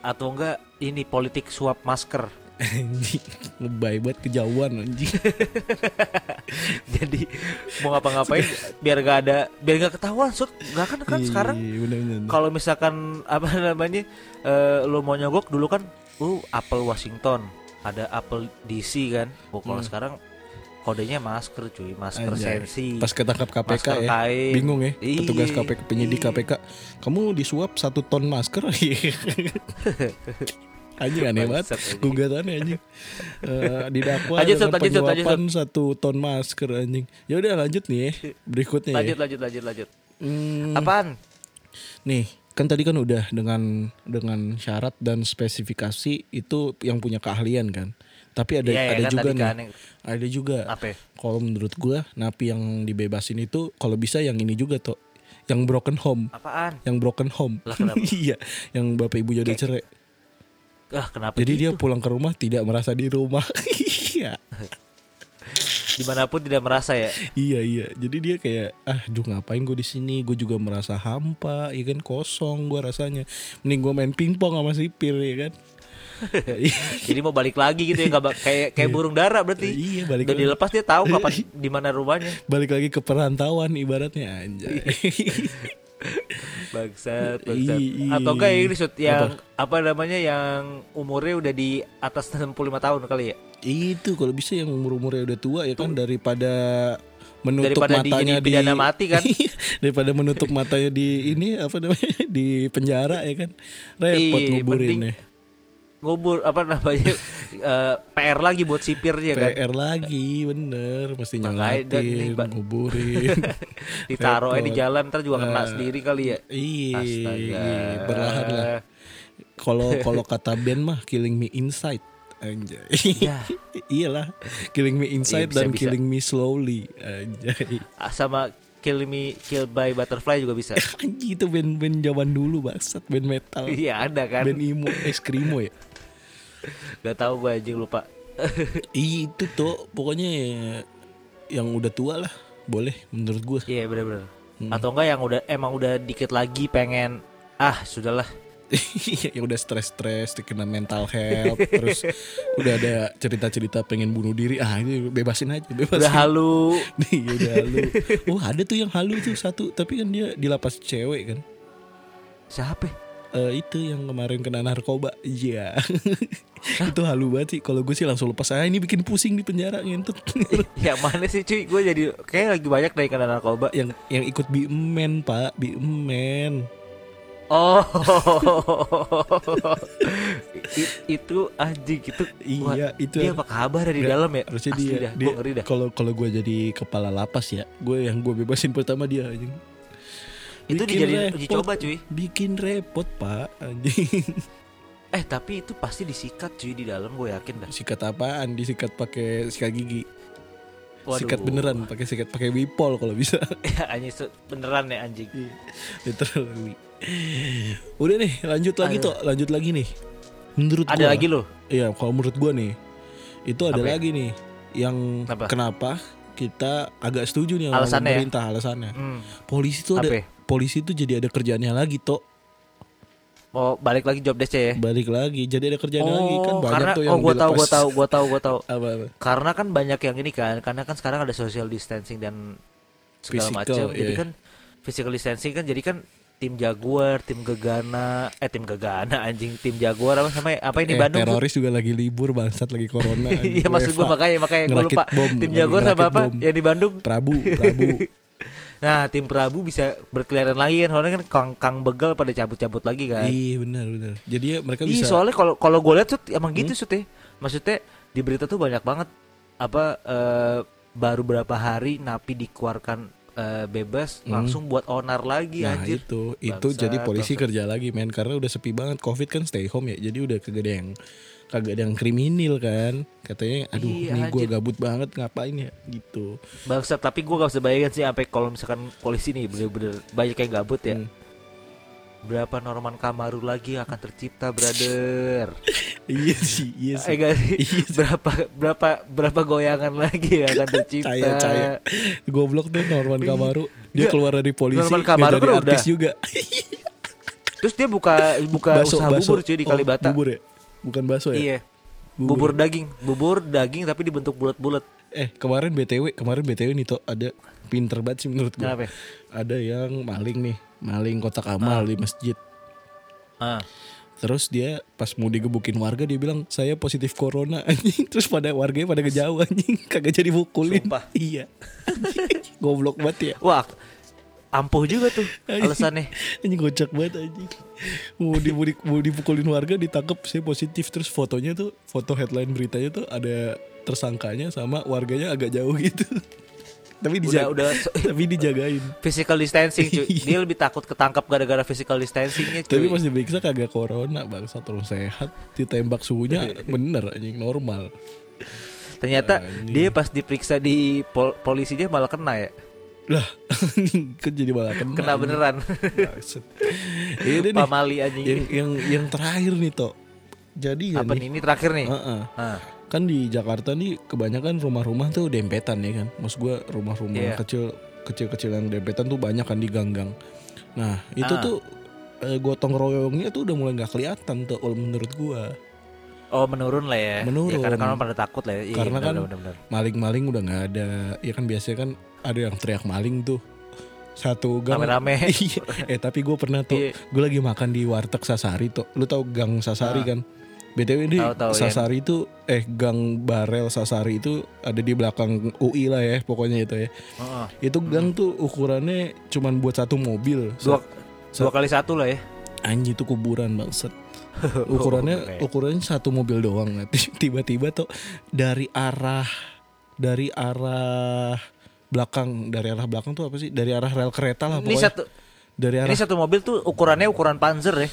Atau enggak ini politik suap masker. Anjing, Lebay banget kejauhan anjing. Jadi mau ngapa-ngapain biar gak ada biar gak ketahuan Sud. Gak kan kan Iya, sekarang iya, kalau misalkan apa namanya eh, lo mau nyogok dulu kan uh apel Washington ada apel DC kan oh, kalau Hmm. sekarang kodenya masker cuy masker Anjay. sensi Pas ketangkap KPK masker ya. kain Bingung ya petugas Iya, KPK penyidik iya. KPK. Kamu disuap satu ton masker. anjing aneh banget. Gugatannya anjing. Eh, didakwa Lanjut, dengan lanjut, Sud, lanjut, penyuapan satu ton masker anjing. Ya udah lanjut nih ya. Berikutnya lanjut ya. lanjut lanjut lanjut Hmm, apaan nih, kan tadi kan udah dengan dengan syarat dan spesifikasi itu yang punya keahlian kan. Tapi ada Iya, iya ada kan juga nih. kan Ada juga. ya? Kalau menurut gua napi yang dibebasin itu kalau bisa yang ini juga tuh. Yang broken home. apaan Yang broken home. Lah, kenapa? iya, yang bapak ibu udah Kayak- cerai. ah kenapa Jadi dia gitu? pulang ke rumah tidak merasa di rumah. Iya. di mana pun tidak merasa ya Iya iya. Jadi dia kayak ah duh ngapain gue di sini? Gue juga merasa hampa, ya kan kosong gue rasanya. Mending gue main pingpong sama sipir ya kan. jadi mau balik lagi gitu ya nggak kayak kayak burung dara berarti Iya, balik lagi. dilepas dia tahu kapan di mana rumahnya Balik lagi ke perantauan ibaratnya anjay. bangsat bangsat Ih, atau enggak ih. ini shoot yang apa? namanya yang umurnya udah di atas 65 tahun kali ya Itu kalau bisa yang umur-umurnya udah tua ya kan daripada menutup Daripada matanya dijadi pidana mati kan? daripada menutup matanya di ini apa namanya di penjara ya kan repot Iya, nguburin mending- ya ngubur apa namanya eh, PR lagi buat sipirnya kan? PR lagi bener. Mesti Mbak. nguburin. Ditaruh di jalan ntar juga kena Nah, sendiri kali ya? iya berlahan lah. Kalau kalau kata band mah killing me inside anjay. Ya. iyalah killing me inside Iya, bisa, dan bisa. killing me slowly anjay. Ah, sama Kill Me Kill by Butterfly juga bisa. Anjing itu band-band zaman dulu bangsat. Band metal. Iya ada kan? Band emo eskrimo ya Gak tahu gue anjing lupa. Ih, itu tuh pokoknya yang udah tua lah boleh menurut gue Iya bener-bener. Hmm. Atau enggak yang udah emang udah dikit lagi pengen Ah sudahlah. Yang udah stres-stres kena mental health terus udah ada cerita-cerita pengen bunuh diri ah ini bebasin aja bebasin. Udah halu. Nih udah halu. Oh ada tuh yang halu tuh satu. Tapi kan dia di lapas cewek kan? Siapa? Eh, itu yang kemarin kena narkoba. Iya. Itu halu banget sih. Kalau gue sih langsung lepas. Ah ini bikin pusing di penjara ngentut Yang mana sih cuy? Gue jadi Kayak lagi banyak dari kena narkoba. Yang yang ikut BMN pak. BMN Oh. Itu anjing itu Iya, itu- Dia apa kabar ya di dalam ya? harusnya Asli dia dah, dia dah. kalau kalau gue jadi kepala lapas ya gue yang gue bebasin pertama dia anjing Bikin dijadiin uji repot. coba cuy bikin repot pak anjing Eh tapi itu pasti disikat cuy di dalam gue yakin dah sikat apaan disikat pakai sikat gigi Waduh. sikat beneran pakai sikat pakai wipol kalau bisa Ya anjing beneran ya anjing literally udah nih lanjut lagi Aduh. toh lanjut lagi nih menurut Ada gua- lagi loh iya kalau menurut gua nih itu ada Apa ya? lagi nih yang Apa? kenapa kita agak setuju nih sama Alasannya ya? pemerintah alasannya hmm. polisi tuh ada Apa ya? Polisi tuh jadi ada kerjaannya lagi toh Mau balik lagi job desk ya? Balik lagi jadi ada kerjaannya Oh lagi. Kan banyak karena tuh yang Oh gue tahu gue tahu gue tahu gue tahu. Apa apa? Karena kan banyak yang ini kan Karena kan sekarang ada social distancing dan Segala macam Jadi iya. kan Physical distancing kan Jadi kan Tim Jaguar Tim Gegana Eh tim Gegana anjing Tim Jaguar apa sama Apa ini Eh, Bandung tuh? teroris juga lagi libur bangsat lagi corona Iya maksud gue WFH. makanya Makanya Ngerakit lupa. bom, Tim Jaguar sama apa? bom. Yang di Bandung? Prabu Prabu Nah tim Prabu bisa berkeliaran lagi kan Soalnya kan Kang, Kang Begal pada cabut-cabut lagi kan iya benar benar jadi ya mereka Iya bisa Hmm? soalnya kalau kalau gue lihat tuh emang gitu Sut, ya. Maksudnya di berita tuh banyak banget apa eh, baru berapa hari napi dikeluarkan eh, bebas langsung buat onar lagi Hmm. nah anjir. itu itu Bangsat, jadi polisi kerja lagi men karena udah sepi banget covid kan stay home ya jadi udah ada yang kagak ada yang kriminal kan katanya aduh Iya, ini gue gabut banget ngapain ya gitu Bangsat, tapi gue gak bisa bayangin sih sampai kalau misalkan polisi nih bener-bener banyak yang gabut ya. Hmm. Berapa Norman Kamaru lagi akan tercipta, brother? iya sih iya Eh sih gak sih? Iya sih. berapa berapa berapa goyangan lagi yang akan tercipta? caya caya goblok tuh Norman Kamaru dia keluar dari polisi Norman Kamaru jadi kan artis udah. juga Terus dia buka buka usaha bubur cuy di Oh, Kalibata. bubur ya bukan bakso ya Iya. Bubur daging, bubur daging tapi dibentuk bulat-bulat. Eh kemarin BTW kemarin BTW nih toh ada pinter banget sih menurut gue. Kenapa? ya? Ada yang maling nih, maling kotak amal di masjid. Ah. Terus dia pas mau digebukin warga dia bilang saya positif corona anjing. Terus pada warganya pada ngejauh anjing, kagak jadi pukulin. Sumpah. Iya. Goblok banget ya. Wah, ampuh juga tuh alasannya. Anjing kocak banget anjing. Mau, di, mau, di- mau dipukulin warga ditangkap saya positif terus fotonya tuh foto headline beritanya tuh ada tersangkanya sama warganya agak jauh gitu. Tapi Udah dijaga, udah tapi dijagain. physical distancing cuy. Dia lebih takut ketangkap gara-gara physical distancingnya Tapi cuy. pas diperiksa kagak corona bangsa terus sehat ditembak suhunya bener anjing normal. Ternyata Anjing. dia pas diperiksa di pol polisinya malah kena ya. Lah kan jadi malah kena. Kena beneran. Iya deh nih. Pamali anjing. Yang yang yang terakhir nih toh. Jadi ya Apa nih. ini terakhir nih? Heeh. Ah. Kan di Jakarta nih kebanyakan rumah-rumah tuh dempetan ya kan. Maksud gua rumah-rumah Iya. kecil kecil-kecil yang dempetan tuh banyak kan di gang-gang. Nah, itu Ah. tuh eh, gotong royongnya tuh udah mulai nggak kelihatan tuh kalau menurut gua. Oh menurun lah ya. Menurun. Ya, karena kan orang pada takut lah ya. Iya, Karena benar, kan-. Maling-maling udah nggak ada. Ya kan biasanya kan ada yang teriak maling tuh. Satu gang Rame-rame. Iya. eh tapi gue pernah tuh Iya. gue lagi makan di warteg Sasari tuh lu tau gang Sasari Ah. kan BTW ini Tahu, tahu, ya. Sasari itu eh Gang Barel Sasari itu ada di belakang UI lah ya pokoknya itu ya. Heeh. Itu gang tuh ukurannya cuman buat satu mobil. Dua dua kali satu lah ya. Anjing itu kuburan bangsat. Ukurannya ukurannya satu mobil doang. Nah, Tiba-tiba tuh dari arah dari arah belakang dari arah belakang tuh apa sih? Dari arah rel kereta lah Ini pokoknya. satu dari arah ini satu mobil tuh ukurannya ukuran Panzer ya.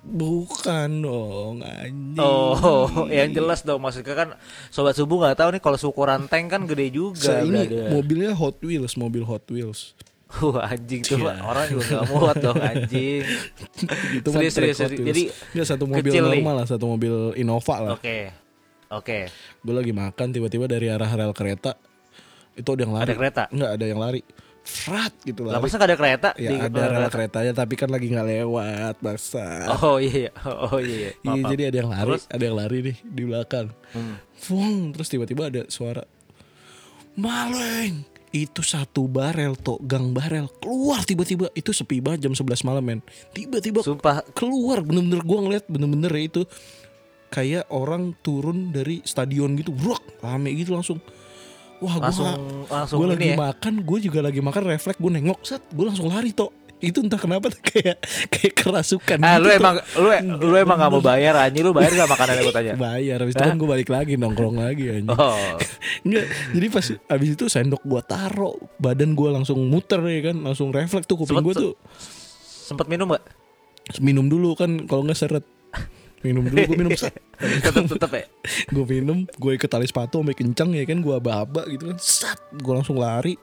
bukan dong anjing. Oh, yang jelas dong maksudnya kan sobat subuh nggak tahu nih kalau ukuran tank kan gede juga. Saya ini brother. mobilnya Hot Wheels, mobil Hot Wheels. Wah anjing tuh Iya. orang juga nggak muat dong anjing. itu Serius, serius, serius. Jadi, Nggak, satu mobil kecil nih. normal lah, satu mobil Innova lah. Oke, oke. Gue lagi makan tiba-tiba dari arah rel kereta itu ada yang lari. Ada kereta? Nggak ada yang lari. Frat gitu Lah masa nggak ada kereta? Ya di ada rel kereta? keretanya tapi kan lagi nggak lewat bangsa. Oh iya, iya. oh iya. iya. Maaf, Iya maaf. jadi ada yang lari, Terus? ada yang lari nih di belakang. Hmm. Fung, terus tiba-tiba ada suara Maleng itu satu barel tuh gang barel keluar tiba-tiba itu sepi banget jam 11 malam men tiba-tiba Sumpah keluar bener-bener gua ngeliat bener-bener ya itu kayak orang turun dari stadion gitu brok rame gitu langsung wah gua langsung langsung gua ini lagi ya. makan gue juga lagi makan refleks gue nengok set gue langsung lari toh itu entah kenapa tuh kayak kayak kerasukan Ah, gitu, lu Tok. emang lu lu emang gak mau bayar anjing lu bayar gak makanan gue tanya? bayar habis itu kan gue balik lagi nongkrong lagi anjing Oh. Enggak, jadi pas habis itu sendok gua taro, badan gua langsung muter ya kan, langsung refleks tuh kuping gua tuh Sempet minum gak? minum dulu kan kalau nggak seret. Minum dulu gua minum set. tetep tetep ya. Gua minum, gue ke tali sepatu sampai kencang ya kan, gua aba-aba gitu kan. Sat, gua langsung lari.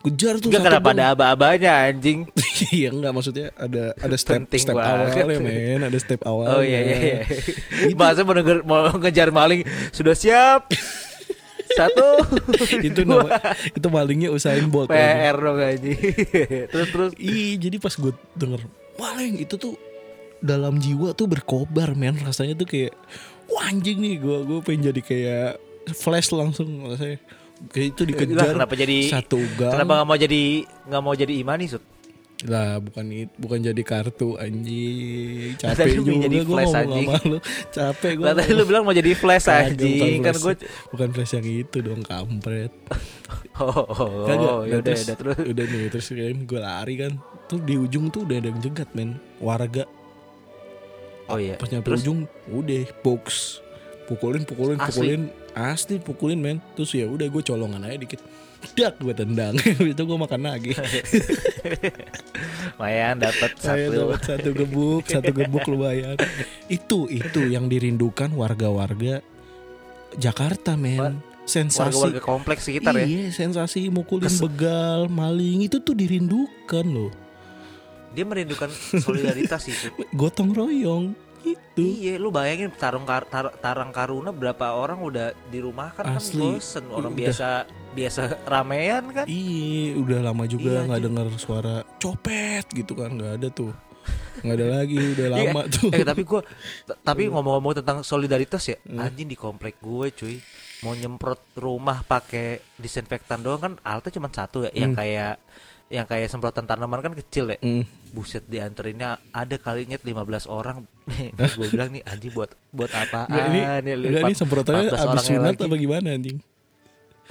Kejar tuh satu kenapa ada aba-abanya anjing. Iya enggak maksudnya ada ada step Penting step awal ya men, ada step awal. Oh iya iya iya. Bahasa mau, denger, mau ngejar maling sudah siap. Satu. itu nama, itu malingnya Usain Bolt. PR dong anjing. terus terus Iya, jadi pas gue denger maling itu tuh dalam jiwa tuh berkobar men. Rasanya tuh kayak wah anjing nih gue gue pengen jadi kayak flash langsung. Rasanya kayak itu dikejar kenapa jadi satu gang. Kenapa nggak mau jadi nggak mau jadi imani sud? lah bukan it- bukan jadi kartu anjing. Tadi capek lu juga jadi gue flash, ngomong anjing. sama lu. Capek gue tadi lu bilang mau jadi flash anjing. Kan gue bukan flash yang itu dong kampret. Oh, oh, oh Nah, ya udah terus, udah terus. udah nih terus kan gue lari kan. Tuh di ujung tuh udah ada yang jegat men. Warga oh iya. Pas nyampe terus? ujung udah box. Pukulin pukulin Asli? pukulin. Asli pukulin men. Terus ya udah gue colongan aja dikit. Dak gue tendang. Itu gue makan lagi lumayan dapat satu. dapat satu gebuk satu gebuk lumayan. Itu itu yang dirindukan warga-warga Jakarta men. Sensasi. Warga-warga kompleks sekitar ya? Iya sensasi mukulin Kes- begal maling. Itu tuh dirindukan loh dia merindukan solidaritas Sud. gotong royong itu Iya, lu bayangin tarung kar, tar- tarang karuna berapa orang udah di rumah kan Asli. kan bosen orang Udah. biasa biasa ramean kan. Iya, udah lama juga Iya, nggak anjing. dengar suara copet gitu kan, nggak ada tuh, nggak ada lagi, udah Iya. lama tuh. Eh tapi gua tapi ngomong-ngomong tentang solidaritas ya, Hmm. anjing di komplek gue cuy mau nyemprot rumah pakai disinfektan doang kan alatnya cuma satu ya, yang Hmm. kayak yang kayak semprotan tanaman kan kecil ya. Mm. Buset dianterinnya ada kalinya 15 orang. gue bilang nih anjing buat buat Nggak, ini, nih, ini semprotannya 14 abis sunat apa gimana anjing?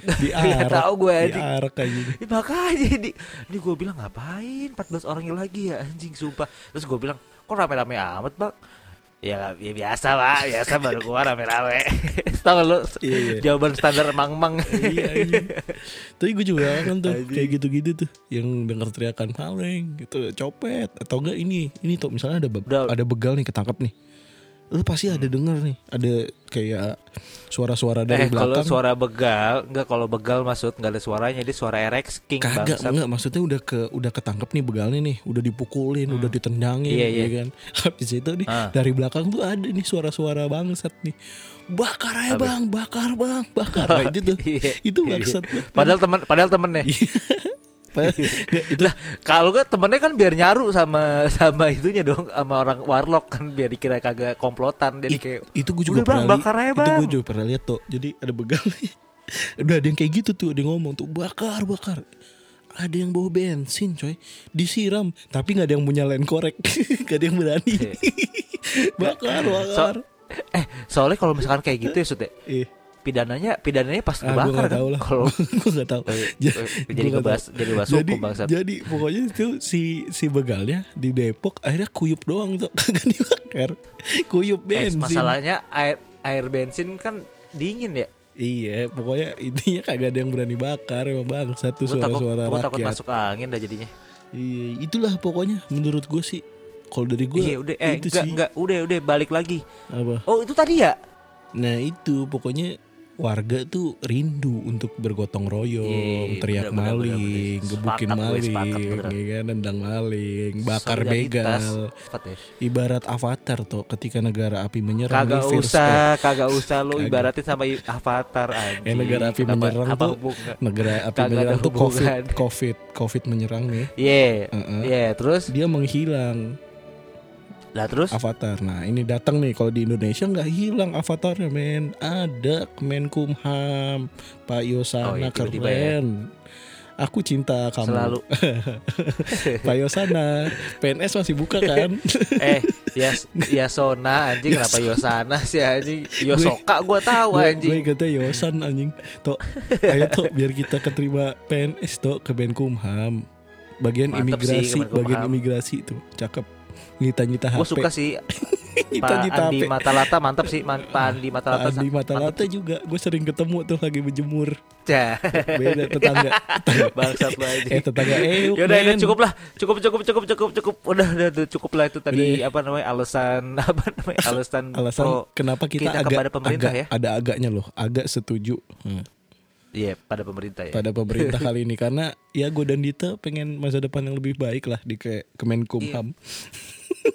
Nggak Diarak, tahu gue anjing. diarak anjing. Ya, makanya ini, ini gue bilang ngapain 14 orangnya lagi ya anjing sumpah. Terus gue bilang kok rame-rame amat bang? Ya, ya biasa lah, biasa baru keluar rame-rame. Tahu lu Iya, iya. jawaban standar mang-mang. iya anjing. Tapi gue juga kan tuh Anjing. kayak gitu-gitu tuh, yang dengar teriakan maling gitu, copet atau enggak ini, ini tuh misalnya ada be- Udah. ada begal nih ketangkep nih, lu pasti ada denger nih, ada kayak suara-suara dari eh kalau belakang. suara begal, enggak kalau begal maksud enggak ada suaranya, dia suara Rex King Kagak enggak maksudnya udah ke udah ketangkep nih begalnya nih, udah dipukulin, udah ditendangin Iya, ya iya. kan. Habis itu nih Ah. dari belakang tuh ada nih suara-suara bangsat nih. Bakar aja Habis. bang, bakar bang, bakar. Nah, itu tuh, Iya, itu iya. bangsat. Padahal teman padahal temennya. Nggak, itu Lah, kalau kan temennya kan biar nyaru sama sama itunya dong sama orang warlock kan biar dikira kagak komplotan jadi It- kayak itu gue juga "Udah, Bang, pernah bakar aja, itu Bang." gue juga pernah lihat tuh jadi ada begal udah ada yang kayak gitu tuh dia ngomong tuh bakar bakar. Ada yang bawa bensin coy. Disiram tapi nggak ada yang punya line korek gak ada yang berani. Bakar bakar So- Eh, soalnya kalau misalkan kayak gitu ya Sud ya, Eh, pidananya pidananya pas ah, gue kebakar nggak kan. Kalau gue nggak tahu. Eh, eh, jadi ngebahas jadi bahas jadi, hukum bangsat. jadi pokoknya itu si si begalnya di Depok akhirnya kuyup doang tuh kagak dibakar. Kuyup Eh, bensin. masalahnya air air bensin kan dingin ya. Iya, pokoknya intinya kagak ada yang berani bakar emang bang satu suara-suara gua takut rakyat. masuk angin dah jadinya. Iya, itulah pokoknya menurut gue sih. Kalau dari gue Iya udah, eh itu enggak sih enggak, udah udah balik lagi. apa? Oh itu tadi ya? Nah itu pokoknya warga tuh rindu untuk bergotong royong, Iya, teriak bener, bener, bener, maling, bener. gebukin maling, ya kan, nendang maling, bakar begal. Ya. Ibarat avatar tuh ketika negara api menyerang Kagak usah, kagak usah lu ibaratin sama avatar anjing. Eh, negara api Kenapa- menyerang apa tuh- hubungan? negara api menyerang tuh covid, covid, covid menyerang nih. Iya. Heeh. Iya, terus Dia menghilang lah terus avatar. Nah ini datang nih kalau di Indonesia nggak hilang avatarnya men. Ada Kemenkumham, Pak Yosana Oh, iya, ya. keren. Aku cinta kamu. selalu Pak Yosana, PNS masih buka kan? eh ya Yasona anjing kenapa Yosana sih anjing Yosoka gua tahu gue anjing kata Yosan anjing. Tok, ayo tok biar kita keterima PNS tok ke Menkumham. Bagian Mantep sih, imigrasi, Kemenkumham. bagian imigrasi tuh, cakep. Nyita-nyita HP. Gue suka sih. Pak Andi HP. Matalata mantap sih. Man- Pak Andi Pak Matalata Andi Mata mantep Lata juga. Gue sering ketemu tuh lagi berjemur Cah. beda tetangga. Bangsat lu anjing. Eh tetangga eh Yaudah ya cukup lah. Cukup cukup cukup cukup cukup. Udah udah udah, cukup lah itu Udah tadi ya. apa namanya alasan apa namanya alasan alasan pro kenapa kita, kita agak kepada pemerintah agak ya. ada agaknya loh. Agak setuju. Hmm. iya pada pemerintah ya. Pada pemerintah kali ini. Karena ya gue dan Dita pengen masa depan yang lebih baik lah di ke Kemenkumham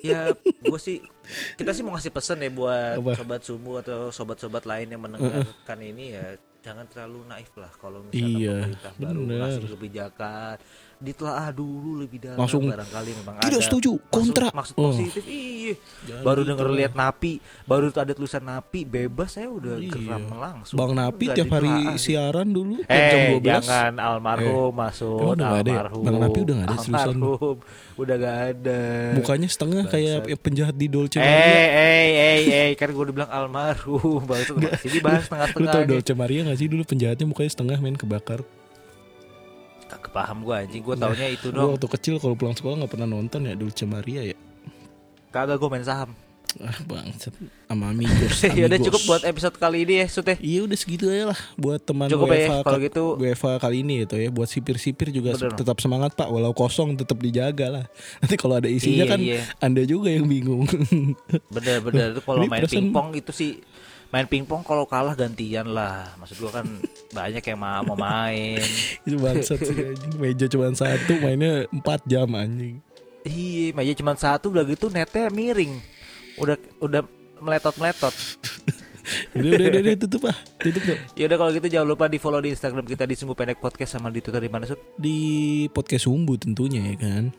ya gue sih kita sih mau ngasih pesan ya buat Apa? sobat subuh atau sobat-sobat lain yang mendengarkan ini ya jangan terlalu naif lah kalau misalkan Iya, pemerintah baru ngasih kebijakan ditelaah dulu lebih dalam Langsung, barangkali memang "Tidak ada setuju, maksud- kontra." maksud, Oh. positif iya baru gitu denger lihat napi baru tuh ada tulisan napi bebas saya udah Iya. geram langsung Bang Napi tiap hari ditelaah. siaran dulu tiap jam Eh 12 jangan almarhum masuk Emang udah ada ya? almarhum Bang Napi udah nggak ada almarhum udah gak ada mukanya setengah kayak Bangsat. penjahat di Dolce Eh, Maria eh, eh, eh, kan gue udah bilang almarhum, bagus masih dibahas lu setengah-setengah tau aja. Dolce Maria gak sih dulu penjahatnya mukanya setengah main kebakar paham gue anjing, gue taunya itu dong. waktu kecil kalau pulang sekolah nggak pernah nonton ya Dolce Maria ya. Kagak gue main saham. Ah bangsat sama amigos. ya udah cukup buat episode kali ini ya, Sut ya. Iya udah segitu aja lah buat teman Cukup ya, kalau ka- gitu. WFH kali ini itu ya buat sipir-sipir juga Bener. tetap semangat Pak walau kosong tetap dijaga lah. Nanti kalau ada isinya Iya, kan iya. Anda juga yang bingung. Bener-bener itu kalau main pingpong itu sih main pingpong kalau kalah gantian lah. Maksud gue kan banyak yang ma- mau main. Itu bangsat sih anjing. Meja cuma satu mainnya 4 jam anjing. Iya, meja cuma satu udah gitu netnya miring. Udah udah meletot-meletot. Udah udah udah, udah tutup ah. Tutup tuh. Ya udah kalau gitu jangan lupa di follow di Instagram kita di Sumbu Pendek Podcast sama di Twitter di mana Sut? Di podcast Sumbu tentunya ya kan.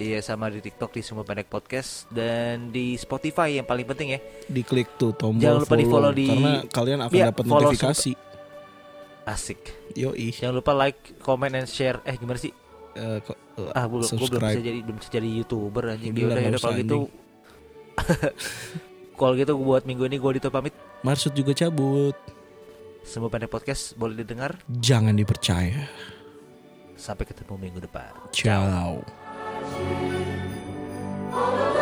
Iya sama di TikTok di Sumbu Pendek Podcast dan di Spotify yang paling penting ya. Diklik tuh tombol Jangan lupa di-follow di- karena kalian akan Iya, dapat follow notifikasi. Asik. Yoi. Jangan lupa like, comment, and share. Eh gimana sih? Eh, eh, Ah, gue belum bisa jadi belum bisa jadi youtuber anjing. Udah Ya udah, ya udah, kalau usah, gitu. kalau gitu buat minggu ini gue Dito pamit. Marsud juga cabut. Sumbu Pendek Podcast boleh didengar. Jangan dipercaya. Sampai ketemu minggu depan. Ciao. Hallelujah.